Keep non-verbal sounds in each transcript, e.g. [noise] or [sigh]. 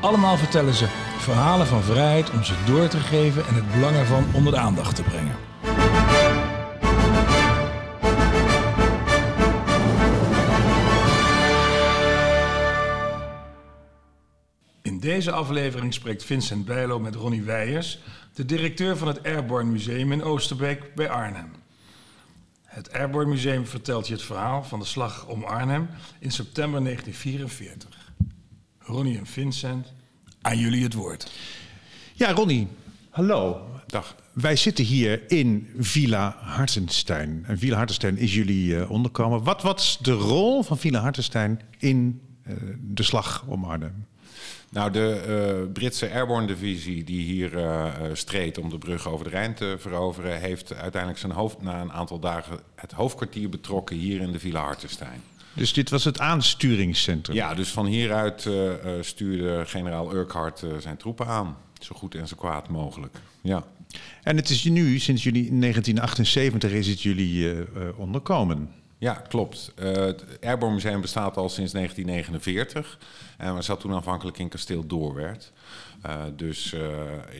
Allemaal vertellen ze verhalen van vrijheid om ze door te geven en het belang ervan onder de aandacht te brengen. In deze aflevering spreekt Vincent Bijlo met Ronnie Weijers, de directeur van het Airborne Museum in Oosterbeek bij Arnhem. Het Airborne Museum vertelt je het verhaal van de slag om Arnhem in september 1944. Ronnie en Vincent, aan jullie het woord. Ja, Ronnie. Hallo. Dag. Wij zitten hier in Villa Hartenstein. En Villa Hartenstein is jullie uh, onderkomen. Wat was de rol van Villa Hartenstein in uh, de slag om Arnhem? Nou, de uh, Britse Airborne Divisie die hier uh, streed om de brug over de Rijn te veroveren, heeft uiteindelijk zijn hoofd na een aantal dagen het hoofdkwartier betrokken hier in de Villa Hartenstein. Dus dit was het aansturingscentrum? Ja, dus van hieruit uh, stuurde generaal Urquhart zijn troepen aan. Zo goed en zo kwaad mogelijk. Ja. En het is nu, sinds jullie in 1978, is het jullie onderkomen. Ja, klopt. Uh, het Airborne Museum bestaat al sinds 1949 en we zat toen aanvankelijk in kasteel Doorwerth. Uh, dus uh,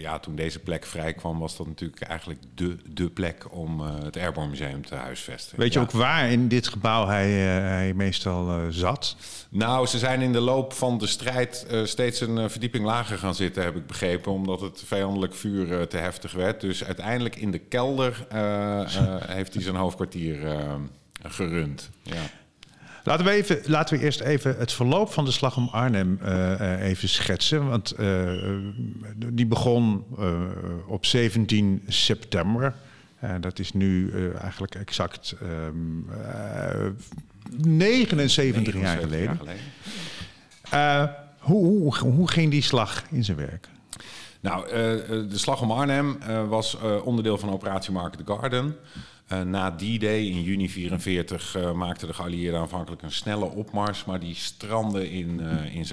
ja, toen deze plek vrij kwam, was dat natuurlijk eigenlijk de, de plek om het Airborne Museum te huisvesten. Weet je ja. ook waar in dit gebouw hij, hij meestal zat? Nou, ze zijn in de loop van de strijd steeds een verdieping lager gaan zitten, heb ik begrepen, omdat het vijandelijk vuur te heftig werd. Dus uiteindelijk in de kelder [laughs] heeft hij zijn hoofdkwartier gerund. Ja. Laten we, even, laten we eerst even het verloop van de slag om Arnhem uh, even schetsen. Want uh, die begon uh, op 17 september. dat is nu eigenlijk exact um, 79, 79, jaar geleden. Jaar geleden. Hoe, hoe, hoe ging die slag in zijn werk? Nou, de slag om Arnhem was onderdeel van operatie Market Garden. Na die day in juni 1944 uh, maakten de geallieerden aanvankelijk een snelle opmars, maar die strandde in, in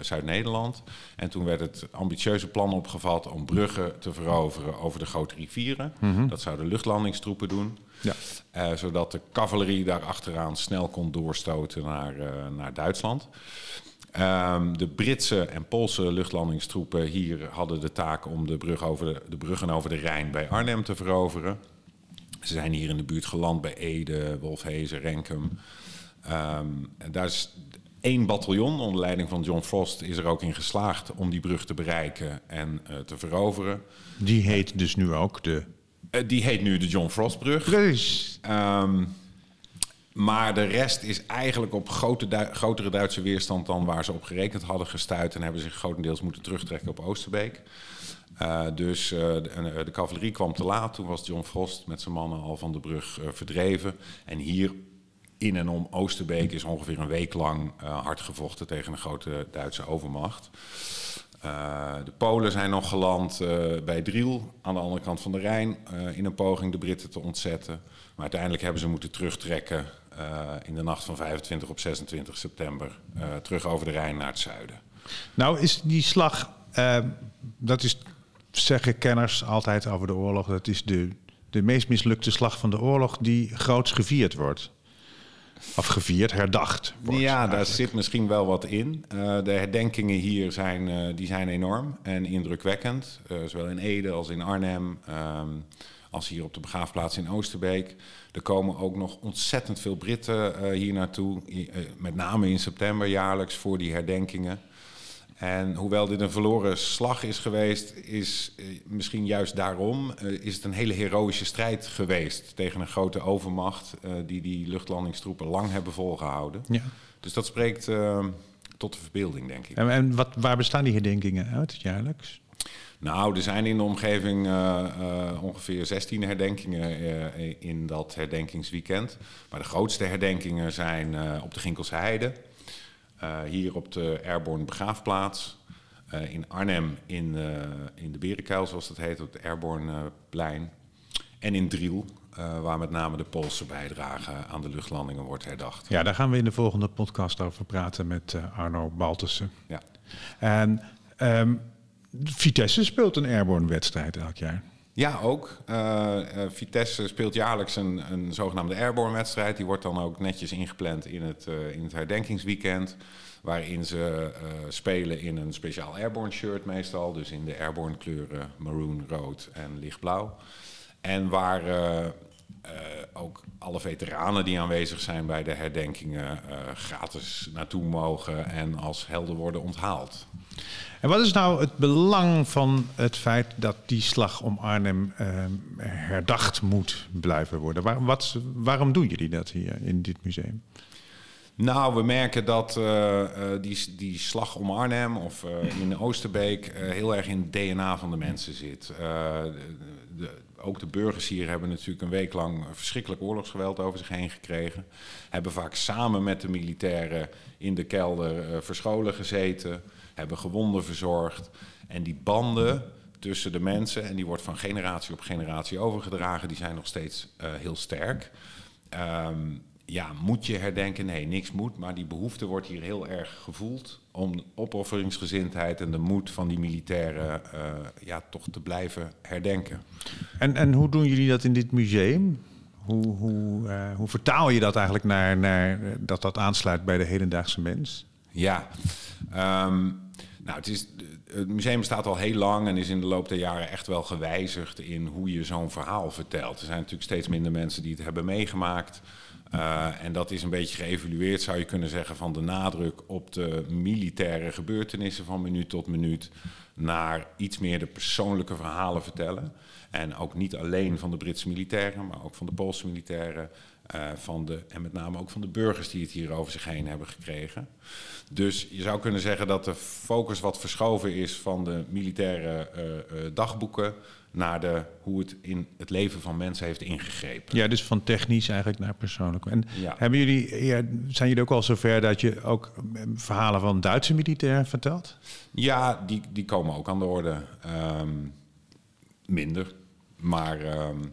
Zuid-Nederland. en toen werd het ambitieuze plan opgevat om bruggen te veroveren over de grote rivieren. Mm -hmm. Dat zouden luchtlandingstroepen doen. Ja. zodat de cavalerie daar achteraan snel kon doorstoten naar, naar Duitsland. Um, de Britse en Poolse luchtlandingstroepen hier hadden de taak om de, brug over de, de bruggen over de Rijn bij Arnhem te veroveren. Ze zijn hier in de buurt geland bij Ede, Wolfhezen, Renkum. Um, en daar is één bataljon onder leiding van John Frost is er ook in geslaagd om die brug te bereiken en uh, te veroveren. Die heet dus nu ook de. Uh, die heet nu de John Frostbrug. Precies. Um, maar de rest is eigenlijk op grote grotere Duitse weerstand dan waar ze op gerekend hadden gestuurd en hebben zich grotendeels moeten terugtrekken op Oosterbeek. Uh, dus uh, de, de, cavalerie kwam te laat. Toen was John Frost met zijn mannen al van de brug verdreven. En hier in en om Oosterbeek is ongeveer een week lang hard gevochten tegen een grote Duitse overmacht. De Polen zijn nog geland bij Driel aan de andere kant van de Rijn in een poging de Britten te ontzetten. Maar uiteindelijk hebben ze moeten terugtrekken in de nacht van 25 op 26 september terug over de Rijn naar het zuiden. Nou is die slag, dat is zeggen kenners altijd over de oorlog. Dat is de, de meest mislukte slag van de oorlog die groots gevierd wordt. Of gevierd, herdacht wordt. Ja, eigenlijk. daar zit misschien wel wat in. Uh, de herdenkingen hier zijn, uh, die zijn enorm en indrukwekkend. Uh, zowel in Ede als in Arnhem. Um, als hier op de begraafplaats in Oosterbeek. Er komen ook nog ontzettend veel Britten hier naartoe. met name in september jaarlijks voor die herdenkingen. En hoewel dit een verloren slag is geweest, is uh, misschien juist daarom uh, is het een hele heroïsche strijd geweest tegen een grote overmacht uh, die die luchtlandingstroepen lang hebben volgehouden. Ja. Dus dat spreekt tot de verbeelding, denk ik. En, en wat, waar bestaan die herdenkingen uit jaarlijks? Nou, er zijn in de omgeving ongeveer 16 herdenkingen in dat herdenkingsweekend. Maar de grootste herdenkingen zijn op de Ginkelse Heide. Uh, hier op de Airborne begraafplaats. Uh, in Arnhem in, uh, in de Berenkuil, zoals dat heet, op het Airborne plein. En in Driel, uh, waar met name de Poolse bijdrage aan de luchtlandingen wordt herdacht. Ja, daar gaan we in de volgende podcast over praten met uh, Arno Baltussen. Ja. En um, Vitesse speelt een airborne wedstrijd elk jaar. Ja, ook. Uh, Vitesse speelt jaarlijks een, een zogenaamde airborne wedstrijd. Die wordt dan ook netjes ingepland in het, uh, in het herdenkingsweekend. Waarin ze spelen in een speciaal airborne shirt meestal. Dus in de airborne kleuren maroon, rood en lichtblauw. En waar ook alle veteranen die aanwezig zijn bij de herdenkingen gratis naartoe mogen en als helden worden onthaald. En wat is nou het belang van het feit dat die slag om Arnhem eh, herdacht moet blijven worden? Wat, waarom doen jullie dat hier in dit museum? Nou, we merken dat uh, die, die slag om Arnhem of uh, in Oosterbeek heel erg in het DNA van de mensen zit. De, ook de burgers hier hebben natuurlijk een week lang verschrikkelijk oorlogsgeweld over zich heen gekregen. Hebben vaak samen met de militairen in de kelder verscholen gezeten hebben gewonden verzorgd. En die banden tussen de mensen, en die wordt van generatie op generatie overgedragen, die zijn nog steeds uh, heel sterk. Um, ja, moet je herdenken? Nee, niks moet. Maar die behoefte wordt hier heel erg gevoeld om de opofferingsgezindheid en de moed van die militairen uh, ja, toch te blijven herdenken. En, en hoe doen jullie dat in dit museum? Hoe, hoe, uh, hoe vertaal je dat eigenlijk naar, naar dat dat aansluit bij de hedendaagse mens? Ja, um, nou, het, het museum bestaat al heel lang en is in de loop der jaren echt wel gewijzigd in hoe je zo'n verhaal vertelt. Er zijn natuurlijk steeds minder mensen die het hebben meegemaakt. Uh, en dat is een beetje geëvalueerd, zou je kunnen zeggen, van de nadruk op de militaire gebeurtenissen van minuut tot minuut naar iets meer de persoonlijke verhalen vertellen. En ook niet alleen van de Britse militairen, maar ook van de Poolse militairen. Uh, van de, en met name ook van de burgers die het hier over zich heen hebben gekregen. Dus je zou kunnen zeggen dat de focus wat verschoven is van de militaire uh, uh, dagboeken naar de, hoe het in het leven van mensen heeft ingegrepen. Ja, dus van technisch eigenlijk naar persoonlijk. En ja. hebben jullie, ja, zijn jullie ook al zover dat je ook verhalen van Duitse militairen vertelt? Ja, die, die komen ook aan de orde. Um, minder. Maar um,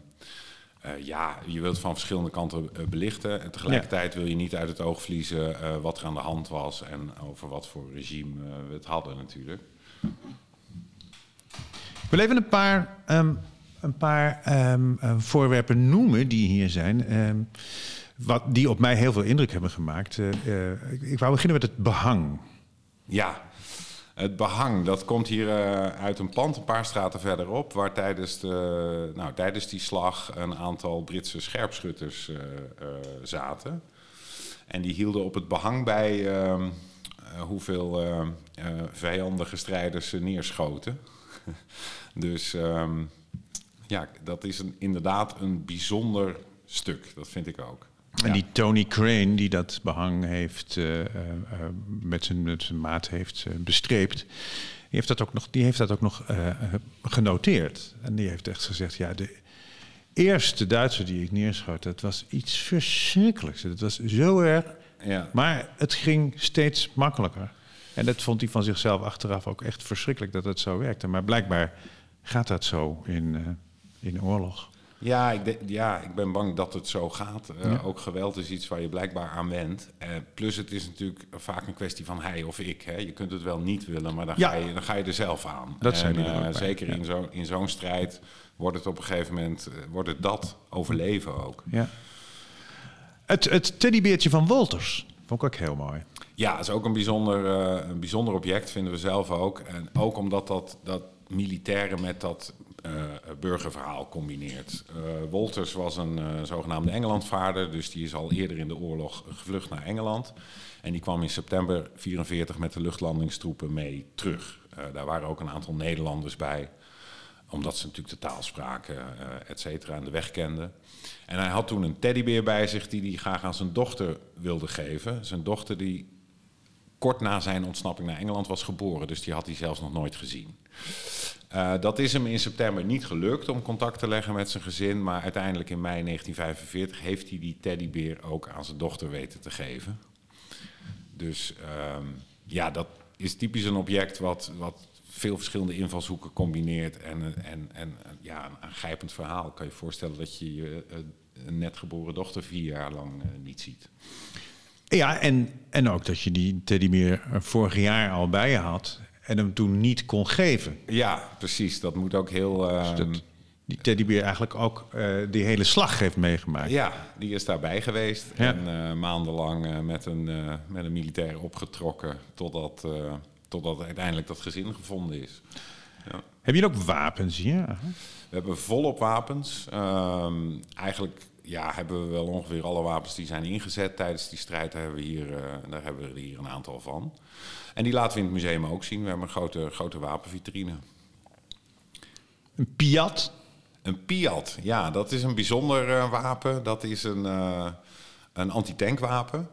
uh, ja, je wilt van verschillende kanten uh, belichten. En tegelijkertijd wil je niet uit het oog verliezen uh, wat er aan de hand was en over wat voor regime we het hadden natuurlijk. Ik wil even een paar, um, een paar um, voorwerpen noemen die hier zijn. Um, wat, die op mij heel veel indruk hebben gemaakt. ik, ik wou beginnen met het behang. Ja, het behang, dat komt hier uh, uit een pand een paar straten verderop, waar tijdens, de, nou, tijdens die slag een aantal Britse scherpschutters uh, uh, zaten. En die hielden op het behang bij ehm, hoeveel vijandige strijders ze neerschoten. [laughs] dus um, ja, dat is een, inderdaad een bijzonder stuk, dat vind ik ook. En die Tony Crane, die dat behang heeft, uh, uh, met, zijn, met zijn maat heeft uh, bestreept, die heeft dat ook nog, die heeft dat ook nog genoteerd. En die heeft echt gezegd, ja, de eerste Duitser die ik neerschoot, dat was iets verschrikkelijks. Het was zo erg, ja. maar het ging steeds makkelijker. En dat vond hij van zichzelf achteraf ook echt verschrikkelijk dat het zo werkte. Maar blijkbaar gaat dat zo in, in oorlog. Ja ik, de, ja, ik ben bang dat het zo gaat. Uh, ja. Ook geweld is iets waar je blijkbaar aan went. Uh, plus het is natuurlijk vaak een kwestie van hij of ik. Hè. Je kunt het wel niet willen, maar dan, ja. ga, je, dan ga je er zelf aan. Dat zijn uh, zeker ja. in zo'n in zo'n strijd wordt het op een gegeven moment wordt het dat overleven ook. Ja. Het, het teddybeertje van Wolters vond ik ook heel mooi. Ja, is ook een bijzonder, een bijzonder object, vinden we zelf ook. En ook omdat dat, dat militairen met dat burgerverhaal combineert. Uh, Wolters was een zogenaamde Engelandvaarder, dus die is al eerder in de oorlog gevlucht naar Engeland. En die kwam in september 44 met de luchtlandingstroepen mee terug. daar waren ook een aantal Nederlanders bij, omdat ze natuurlijk de taal spraken, et cetera, en de weg kenden. En hij had toen een teddybeer bij zich die hij graag aan zijn dochter wilde geven. Zijn dochter die kort na zijn ontsnapping naar Engeland was geboren, dus die had hij zelfs nog nooit gezien. Uh, dat is hem in september niet gelukt om contact te leggen met zijn gezin. Maar uiteindelijk in mei 1945 heeft hij die teddybeer ook aan zijn dochter weten te geven. Dus um, ja, dat, is typisch een object wat, wat veel verschillende invalshoeken combineert. En, eh, en, en eh, ja, een aangrijpend verhaal. Kan je voorstellen dat je je eh, net geboren dochter vier jaar lang eh, niet ziet. Ja, en, en ook dat je die teddybeer vorig jaar al bij je had en hem toen niet kon geven. Ja, precies. Dat moet ook heel... Dat die teddybeer eigenlijk ook eh, die hele slag heeft meegemaakt. Ja, die is daarbij geweest. Ja. En eh, maandenlang eh, met, een, eh, met een militair opgetrokken. Totdat, eh, totdat uiteindelijk dat gezin gevonden is. Ja. Heb je ook wapens? Ja. We hebben volop wapens. Ehm, eigenlijk ja, hebben we wel ongeveer alle wapens die zijn ingezet tijdens die strijd. Daar hebben we hier, eh, daar hebben we er hier een aantal van. En die laten we in het museum ook zien. We hebben een grote, grote wapenvitrine. Een Piat. Een Piat, ja, dat is een bijzonder eh, wapen. Dat is een, eh, een antitankwapen.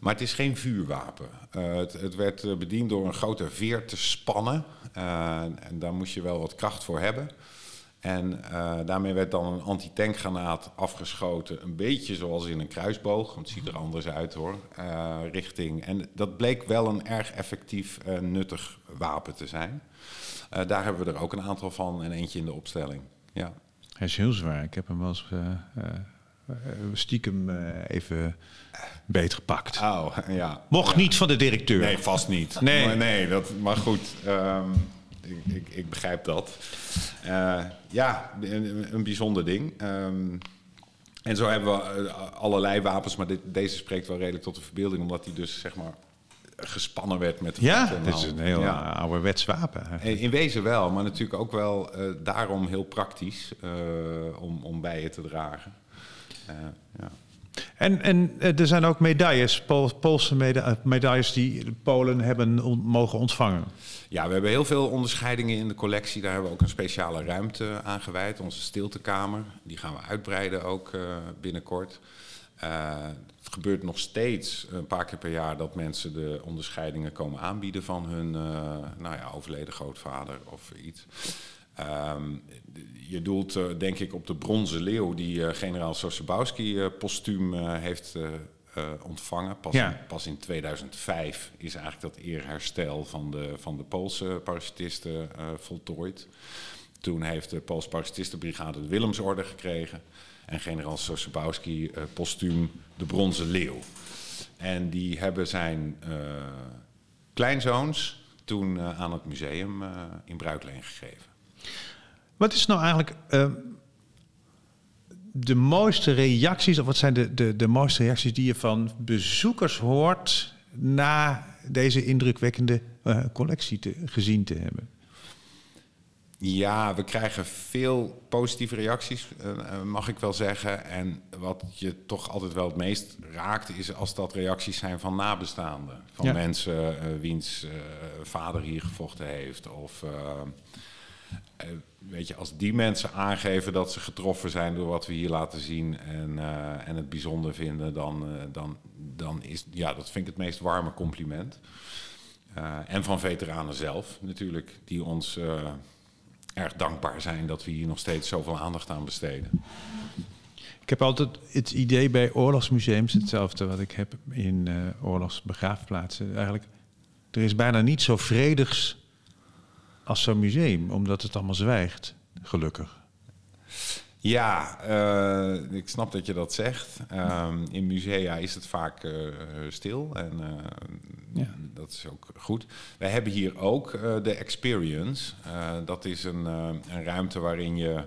Maar het is geen vuurwapen. Het, het werd bediend door een grote veer te spannen. En daar moest je wel wat kracht voor hebben. En eh, daarmee werd dan een antitankgranaat afgeschoten. Een beetje zoals in een kruisboog. Want het ziet er anders uit hoor. eh, richting. En dat bleek wel een erg effectief, eh, nuttig wapen te zijn. Daar hebben we er ook een aantal van en eentje in de opstelling. Ja. Hij is heel zwaar. Ik heb hem wel eens stiekem even beetgepakt. Oh, [laughs] ja. Mocht niet van de directeur. Nee, vast niet. Nee. Maar, nee dat, maar goed, ehm, ik, ik, ik begrijp dat. Eh, ja, een, een bijzonder ding. Ehm, en zo hebben we eh, allerlei wapens, maar dit, deze spreekt wel redelijk tot de verbeelding, omdat hij dus zeg maar gespannen werd met de Ja, dit is een heel Ja. ouderwets wapen. Eh, In wezen wel, maar natuurlijk ook wel eh, daarom heel praktisch eh, om, om bij je te dragen. Eh, ja. En, en eh, er zijn ook medailles, Pool- Poolse eh, medailles die Polen hebben mogen ontvangen. Ja, we hebben heel veel onderscheidingen in de collectie. Daar hebben we ook een speciale ruimte aan gewijd, onze stiltekamer. Die gaan we uitbreiden ook eh, binnenkort. Eh, het gebeurt nog steeds een paar keer per jaar dat mensen de onderscheidingen komen aanbieden van hun nou ja, overleden grootvader of iets. Ehm, je doelt eh, denk ik op de bronzen leeuw die eh, generaal Sosabowski eh, postuum heeft ontvangen. Pas, Ja. in, pas in 2005 is eigenlijk dat eerherstel van de, van de Poolse parachutisten eh, voltooid. Toen heeft de Poolse parachutistenbrigade de Willemsorde gekregen. En generaal Sosabowski postuum de bronzen leeuw. En die hebben zijn kleinzoons toen aan het museum in bruikleen gegeven. Wat is nou eigenlijk eh, de mooiste reacties, of wat zijn de, de, de mooiste reacties die je van bezoekers hoort na deze indrukwekkende eh, collectie te, gezien te hebben? Ja, we krijgen veel positieve reacties, eh, eh, mag ik wel zeggen. En wat je toch altijd wel het meest raakt, is als dat reacties zijn van nabestaanden. Van Ja. mensen wiens vader hier gevochten heeft. Of eh, weet je, als die mensen aangeven dat ze getroffen zijn door wat we hier laten zien en, eh, en het bijzonder vinden, dan, eh, dan, dan is ja, dat vind ik het meest warme compliment. En van veteranen zelf natuurlijk, die ons erg dankbaar zijn dat we hier nog steeds zoveel aandacht aan besteden. Ik heb altijd het idee bij oorlogsmuseums, hetzelfde wat ik heb in oorlogsbegraafplaatsen. Eigenlijk, er is bijna niet zo vredigs als zo'n museum, omdat het allemaal zwijgt, gelukkig. Ja, eh, ik snap dat je dat zegt. Ehm, in musea is het vaak eh, stil en eh, Ja. dat is ook goed. Wij hebben hier ook de Experience. Dat is een, een ruimte waarin je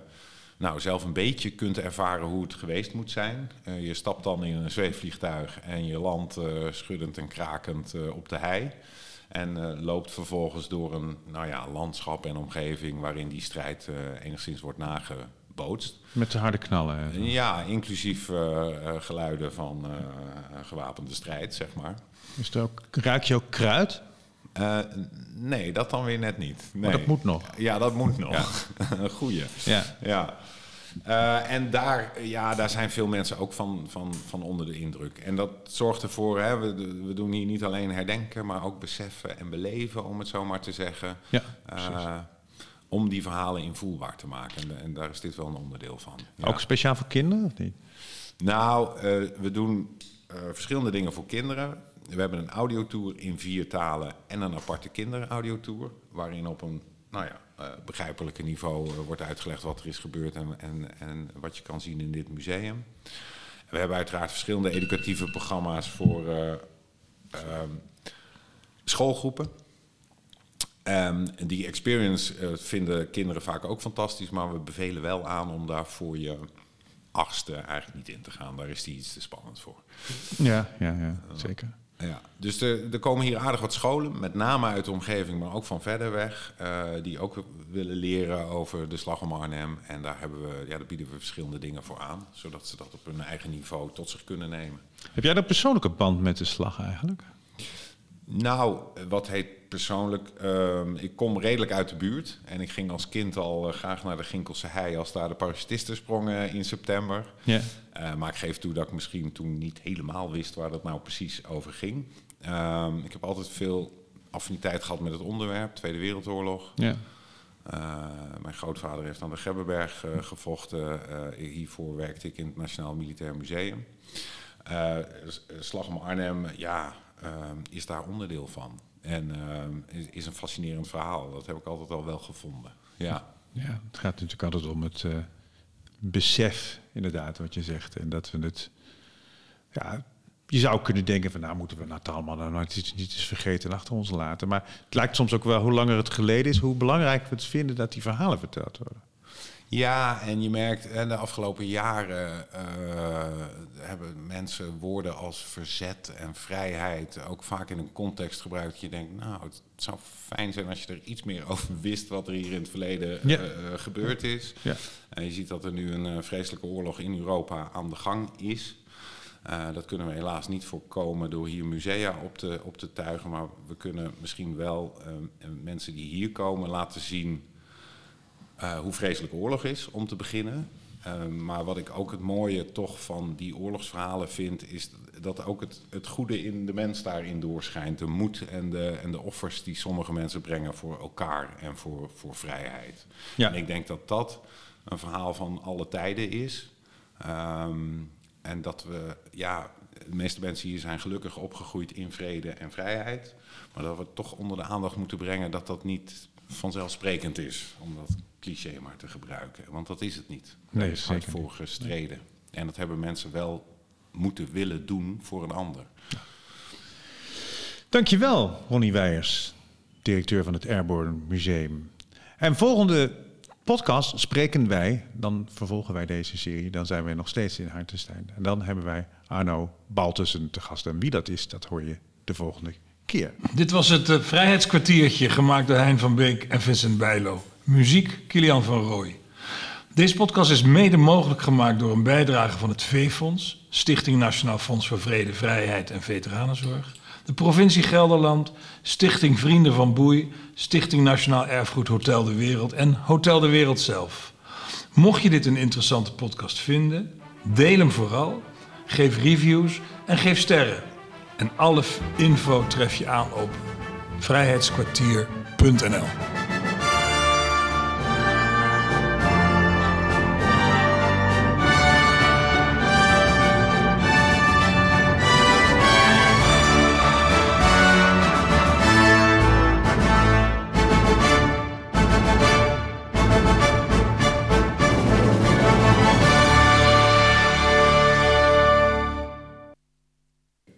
nou, zelf een beetje kunt ervaren hoe het geweest moet zijn. Je stapt dan in een zweefvliegtuig en je landt schuddend en krakend op de hei. En eh, loopt vervolgens door een nou ja, landschap en omgeving waarin die strijd eh, enigszins wordt nagebootst. Met de harde knallen. eh. Ja, inclusief geluiden van gewapende strijd, zeg maar. Is ook, ruik je ook kruid? Nee, dat dan weer net niet. Nee. Maar dat moet nog. Ja, dat moet [laughs] nog. [laughs] Een goeie. Ja. Ja. Eh, en daar, ja, daar zijn veel mensen ook van, van, van onder de indruk. En dat zorgt ervoor, hè, we, we doen hier niet alleen herdenken, maar ook beseffen en beleven, om het zo maar te zeggen. Ja, Eh, om die verhalen invoelbaar te maken. En, en daar is dit wel een onderdeel van. Ja. Ook speciaal voor kinderen of niet? Nou, eh, we doen verschillende dingen voor kinderen. we hebben een audiotour in vier talen en een aparte kinderaudiotour. Waarin op een nou ja, begrijpelijke niveau uh, wordt uitgelegd wat er is gebeurd en, en, en wat je kan zien in dit museum. We hebben uiteraard verschillende educatieve programma's voor uh, schoolgroepen. Um, die experience uh, vinden kinderen vaak ook fantastisch, maar we bevelen wel aan om daar voor je achtste eigenlijk niet in te gaan. Daar is die iets te spannend voor. Ja, ja, ja zeker. Ja, dus er, er, komen hier aardig wat scholen, met name uit de omgeving, maar ook van verder weg, uh, die ook willen leren over de slag om Arnhem. En daar, hebben we, ja, daar bieden we verschillende dingen voor aan, zodat ze dat op hun eigen niveau tot zich kunnen nemen. Heb jij een persoonlijke band met de slag eigenlijk? Nou, wat heet persoonlijk. Uh, ik kom redelijk uit de buurt. En ik ging als kind al uh, graag naar de Ginkelse hei als daar de parachutisten sprongen in september. Yeah. Uh, maar ik geef toe dat ik misschien toen niet helemaal wist waar dat nou precies over ging. Uh, ik heb altijd veel affiniteit gehad met het onderwerp, Tweede Wereldoorlog. Yeah. mijn grootvader heeft aan de Gebberberg gevochten. hiervoor werkte ik in het Nationaal Militair Museum. Slag om Arnhem, ja, is daar onderdeel van. En uh, is, is, een fascinerend verhaal. Dat heb ik altijd al wel gevonden. Ja, ja het gaat natuurlijk altijd om het uh, besef, inderdaad, wat je zegt. En dat we het. Ja, je zou kunnen denken van, nou moeten we Natal maar nou niet, niet eens vergeten en achter ons laten. Maar het lijkt soms ook wel, hoe langer het geleden is, hoe belangrijk we het vinden dat die verhalen verteld worden. Ja, en je merkt, en de afgelopen jaren uh, hebben mensen woorden als verzet en vrijheid ook vaak in een context gebruikt. Dat je denkt, nou, het zou fijn zijn als je er iets meer over wist wat er hier in het verleden ja. uh, gebeurd is. Ja. En je ziet dat er nu een vreselijke oorlog in Europa aan de gang is. Uh, dat kunnen we helaas niet voorkomen door hier musea op te, op te tuigen. Maar we kunnen misschien wel mensen die hier komen laten zien uh, hoe vreselijk oorlog is, om te beginnen. Uh, maar wat ik ook het mooie toch van die oorlogsverhalen vind, is dat ook het, het goede in de mens daarin doorschijnt. De moed en de, en de offers die sommige mensen brengen voor elkaar en voor, voor vrijheid. Ja. En ik denk dat dat een verhaal van alle tijden is. Um, en dat we, ja, de meeste mensen hier zijn gelukkig opgegroeid in vrede en vrijheid. Maar dat we toch onder de aandacht moeten brengen dat dat niet vanzelfsprekend is. Om dat cliché maar te gebruiken. Want dat is het niet. Daar nee, is hard voor gestreden. Nee. En dat hebben mensen wel moeten willen doen voor een ander. Ja. Dankjewel, Ronnie Weijers, directeur van het Airborne Museum. En volgende podcast spreken wij, dan vervolgen wij deze serie, dan zijn wij nog steeds in Hartenstein. En dan hebben wij Arno Baltussen te gast. En wie dat is, dat hoor je de volgende keer. Dit was het uh, Vrijheidskwartiertje, gemaakt door Hein van Beek en Vincent Bijlo. Muziek Kilian van Rooij. Deze podcast is mede mogelijk gemaakt door een bijdrage van het V-Fonds, Stichting Nationaal Fonds voor Vrede, Vrijheid en Veteranenzorg, de provincie Gelderland, Stichting Vrienden van Boei, Stichting Nationaal Erfgoed Hotel de Wereld en Hotel de Wereld zelf. Mocht je dit een interessante podcast vinden, deel hem vooral, geef reviews en geef sterren. En alle info tref je aan op vrijheidskwartier.nl.